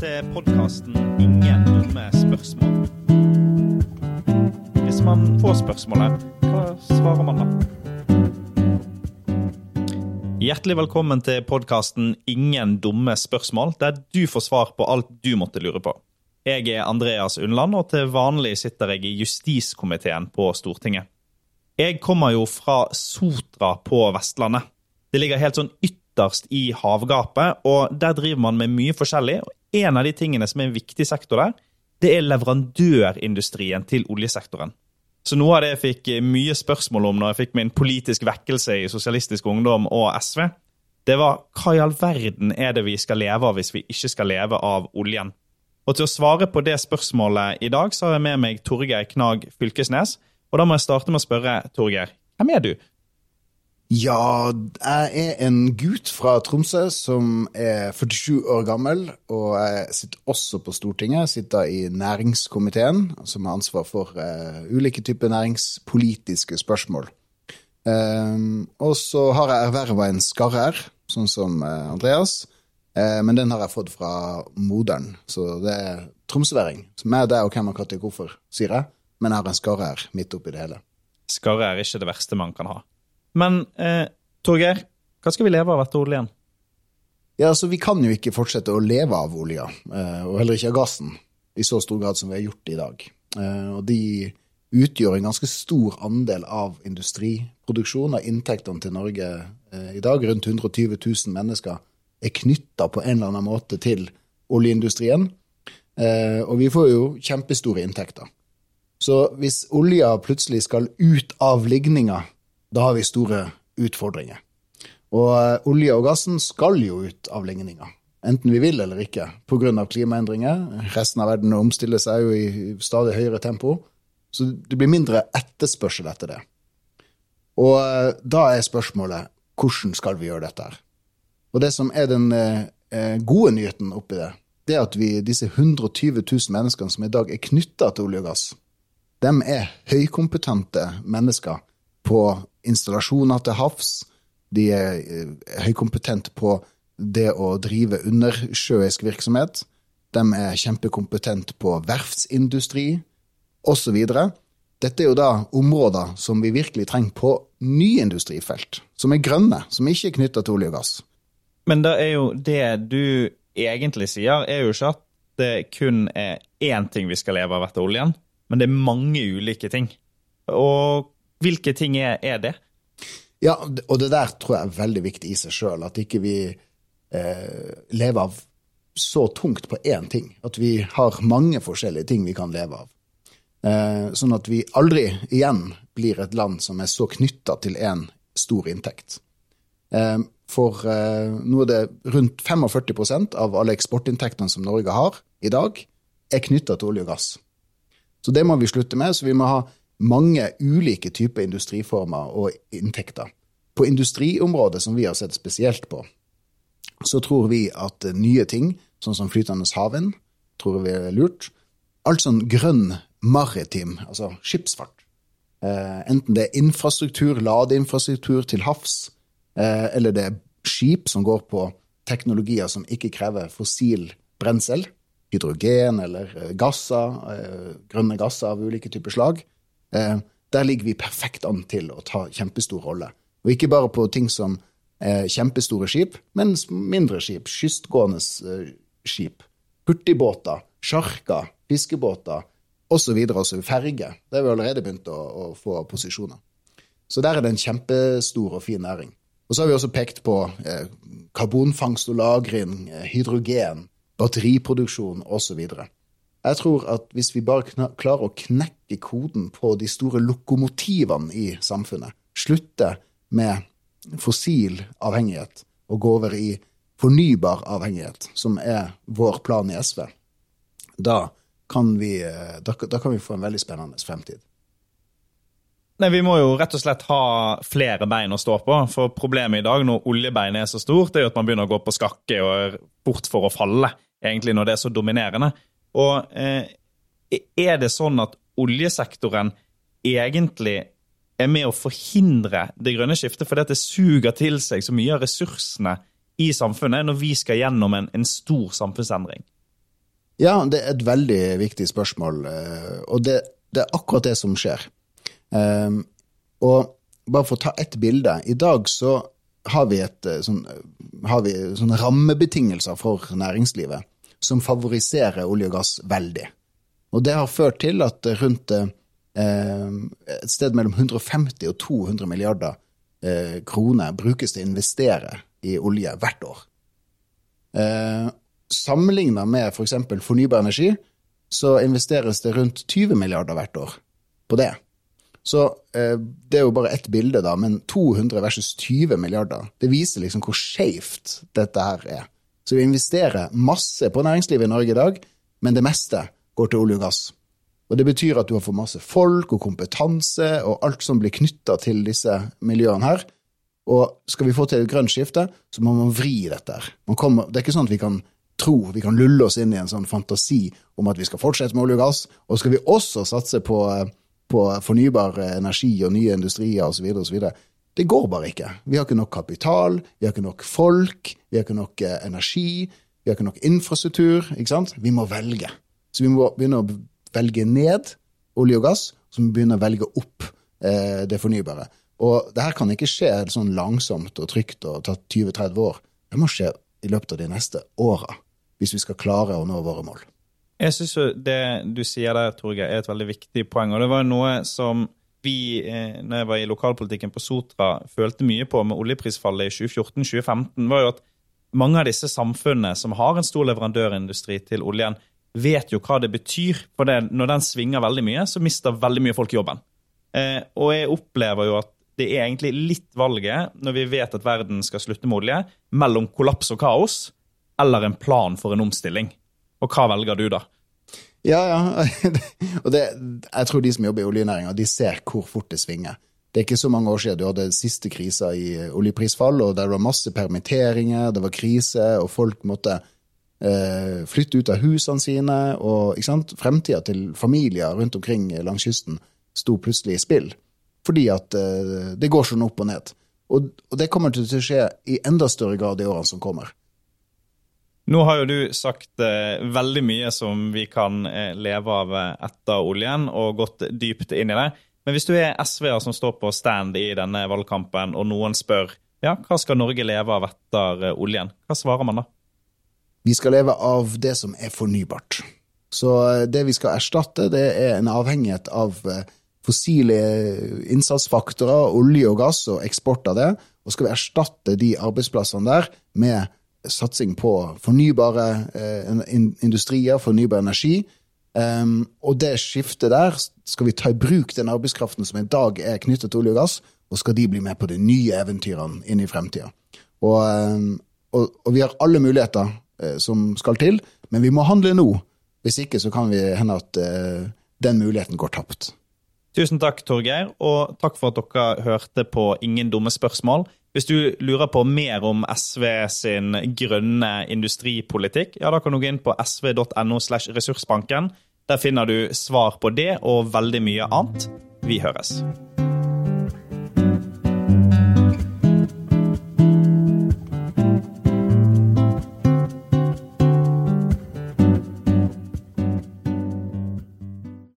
til podkasten 'Ingen dumme spørsmål'. Hvis man får spørsmålet, hva svarer man da? Hjertelig velkommen til podkasten 'Ingen dumme spørsmål', der du får svar på alt du måtte lure på. Jeg er Andreas Unnland, og til vanlig sitter jeg i justiskomiteen på Stortinget. Jeg kommer jo fra Sotra på Vestlandet. Det ligger helt sånn ytterst i havgapet, og der driver man med mye forskjellig. og En av de tingene som er en viktig sektor der, det er leverandørindustrien til oljesektoren. Så noe av det jeg fikk mye spørsmål om når jeg fikk min politisk vekkelse i Sosialistisk Ungdom og SV, det var hva i all verden er det vi skal leve av hvis vi ikke skal leve av oljen? Og til å svare på det spørsmålet i dag, så har jeg med meg Torgeir Knag Fylkesnes. Og da må jeg starte med å spørre, Torgeir, hvem er du? Ja, jeg er en gutt fra Tromsø som er 47 år gammel, og jeg sitter også på Stortinget. Jeg sitter i næringskomiteen, som har ansvar for uh, ulike typer næringspolitiske spørsmål. Um, og så har jeg erverva en skarre-r, sånn som uh, Andreas. Uh, men den har jeg fått fra moderen, så det er tromsøværing. Er deg og hvem og når hvorfor, sier jeg. Men jeg har en skarre-r midt oppi det hele. Skarre er ikke det verste man kan ha. Men eh, Torgeir, hva skal vi leve av etter oljen? Ja, altså Vi kan jo ikke fortsette å leve av olja, eh, og heller ikke av gassen, i så stor grad som vi har gjort i dag. Eh, og de utgjør en ganske stor andel av industriproduksjonen, av inntektene til Norge eh, i dag. Rundt 120 000 mennesker er knytta på en eller annen måte til oljeindustrien. Og vi får jo kjempestore inntekter. Så hvis olja plutselig skal ut av ligninga da har vi store utfordringer. Og eh, olje og gassen skal jo ut av ligninga, enten vi vil eller ikke, pga. klimaendringer. Resten av verden omstiller seg jo i stadig høyere tempo, så det blir mindre etterspørsel etter det. Og eh, da er spørsmålet hvordan skal vi gjøre dette her? Og det som er den eh, gode nyheten oppi det, det er at vi, disse 120 000 menneskene som i dag er knytta til olje og gass, de er høykompetente mennesker på installasjoner til havs. De er eh, høykompetente på det å drive undersjøisk virksomhet. De er kjempekompetente på verftsindustri osv. Dette er jo da områder som vi virkelig trenger på nye industrifelt, som er grønne, som ikke er knytta til olje og gass. Men da er jo det du egentlig sier, er jo ikke at det kun er én ting vi skal leve av etter oljen, men det er mange ulike ting. Og hvilke ting er, er, det? Ja, og det der tror jeg er veldig viktig i seg sjøl. At ikke vi eh, lever av så tungt på én ting. At vi har mange forskjellige ting vi kan leve av. Eh, sånn at vi aldri igjen blir et land som er så knytta til én stor inntekt. Eh, for eh, nå er det rundt 45% av alle eksportinntektene som Norge har i dag, er knytta til olje og gass. Så det må vi slutte med. Så vi må ha mange ulike typer industriformer og inntekter. På industriområdet, som vi har sett spesielt på, så tror vi at nye ting, sånn som flytende havvind, tror vi er lurt. Alt sånn grønn maritim, altså skipsfart. Eh, enten det er infrastruktur, ladeinfrastruktur til havs, eh, eller det er skip som går på teknologier som ikke krever fossil brensel, hydrogen eller eh, gasser, eh, grønne gasser av ulike typer slag, Eh, der ligger vi perfekt an til å ta kjempestor rolle. Og ikke bare på ting som eh, kjempestore skip, men mindre skip. Kystgående eh, skip. Hurtigbåter, sjarker, fiskebåter osv. osv. Ferge. Det har vi allerede begynt å, å, få posisjoner. Så der er det en kjempestor og fin næring. Og så har vi også pekt på eh, karbonfangst og -lagring, eh, hydrogen, batteriproduksjon osv. Jeg tror at hvis vi bare klarer å knekke koden på de store lokomotivene i samfunnet, slutte med fossil avhengighet og gå over i fornybar avhengighet, som er vår plan i SV, da kan vi, da, da kan vi få en veldig spennende fremtid. Nei, Vi må jo rett og slett ha flere bein å stå på. For problemet i dag når oljebeinet er så stort, det er jo at man begynner å gå på skakke og er bort for å falle, egentlig når det er så dominerende. Og eh, er det sånn at oljesektoren egentlig er med å forhindre det grønne skiftet fordi det suger til seg så mye av ressursene i samfunnet når vi skal gjennom en, en stor samfunnsendring? Ja, det er et veldig viktig spørsmål, eh, og det, det er akkurat det som skjer. Um, og bare for å ta ett bilde. I dag så har vi, et, eh, sånn, har vi sånne rammebetingelser for næringslivet som favoriserer olje og gass veldig. Og det har ført til at rundt eh, et sted mellom 150 og 200 milliarder eh, kroner brukes til å investere i olje hvert år. Eh, Sammenligna med f.eks. For fornybar energi, så investeres det rundt 20 milliarder hvert år på det. Så eh, det er jo bare ett bilde, da, men 200 versus 20 milliarder, det viser liksom hvor skeivt dette her er. Så vi investerer masse på næringslivet i Norge i dag, men det meste går til olje og gass. Og Det betyr at du har fått masse folk og kompetanse og alt som blir knytta til disse miljøene her. Og skal vi få til et grønt skifte, så må man vri dette. Kommer, det er ikke sånn at vi kan tro, vi kan lulle oss inn i en sånn fantasi om at vi skal fortsette med olje og gass, og skal vi også satse på, på fornybar energi og nye industrier osv. osv. Det går bare ikke. Vi har ikke nok kapital, vi har ikke nok folk, vi har ikke nok eh, energi, vi har ikke nok infrastruktur. ikke sant? Vi må velge. Så vi må begynne å velge ned olje og gass, så vi begynner å velge opp eh, det fornybare. Og det her kan ikke skje sånn langsomt og trygt og ta 20-30 år. Det må skje i løpet av de neste åra, hvis vi skal klare å nå våre mål. Jeg syns det du sier der, Torgeir, er et veldig viktig poeng. Og det var noe som vi, eh, når jeg var i lokalpolitikken på Sotra, følte mye på med oljeprisfallet i 2014-2015, var jo at mange av disse samfunnene som har en stor leverandørindustri til oljen, vet jo hva det betyr. For det, når den svinger veldig mye, så mister veldig mye folk jobben. Eh, og jeg opplever jo at det er egentlig litt valget, når vi vet at verden skal slutte med olje, mellom kollaps og kaos eller en plan for en omstilling. Og hva velger du da? Ja, ja. og det, jeg tror de som jobber i oljenæringa, de ser hvor fort det svinger. Det er ikke så mange år siden du hadde siste krisa i oljeprisfall, og der var masse permitteringer, det var krise, og folk måtte eh, flytte ut av husene sine. Og ikke til familier rundt omkring langs kysten sto plutselig i spill. Fordi at eh, det går sånn opp og ned. Og, og det kommer til å skje i enda større grad i årene som kommer. Nå har jo du sagt eh, veldig mye som vi kan eh, leve av eh, etter oljen, og gått dypt inn i det. Men hvis du er SV-er som står på stand i denne valgkampen, og noen spør ja, hva skal Norge leve av etter eh, oljen, hva svarer man da? Vi skal leve av det som er fornybart. Så eh, det vi skal erstatte, det er en avhengighet av eh, fossile innsatsfaktorer, olje og gass og eksport av det. Og skal vi erstatte de arbeidsplassene der med satsing på fornybare eh, industrier, fornybar energi. Um, og det skiftet der skal vi ta i bruk den arbeidskraften som i dag er knyttet til olje og gass, og skal de bli med på de nye eventyrene inn i fremtida. Og, um, og, og, vi har alle muligheter Eh, som skal til. Men vi må handle nå. Hvis ikke så kan vi hende at eh, den muligheten går tapt. Tusen takk, Torgeir, og takk for at dere hørte på Ingen dumme spørsmål. Hvis du lurer på mer om SV sin grønne industripolitikk, ja, da kan du gå inn på sv.no slash ressursbanken. Der finner du svar på det og veldig mye annet. Vi høres.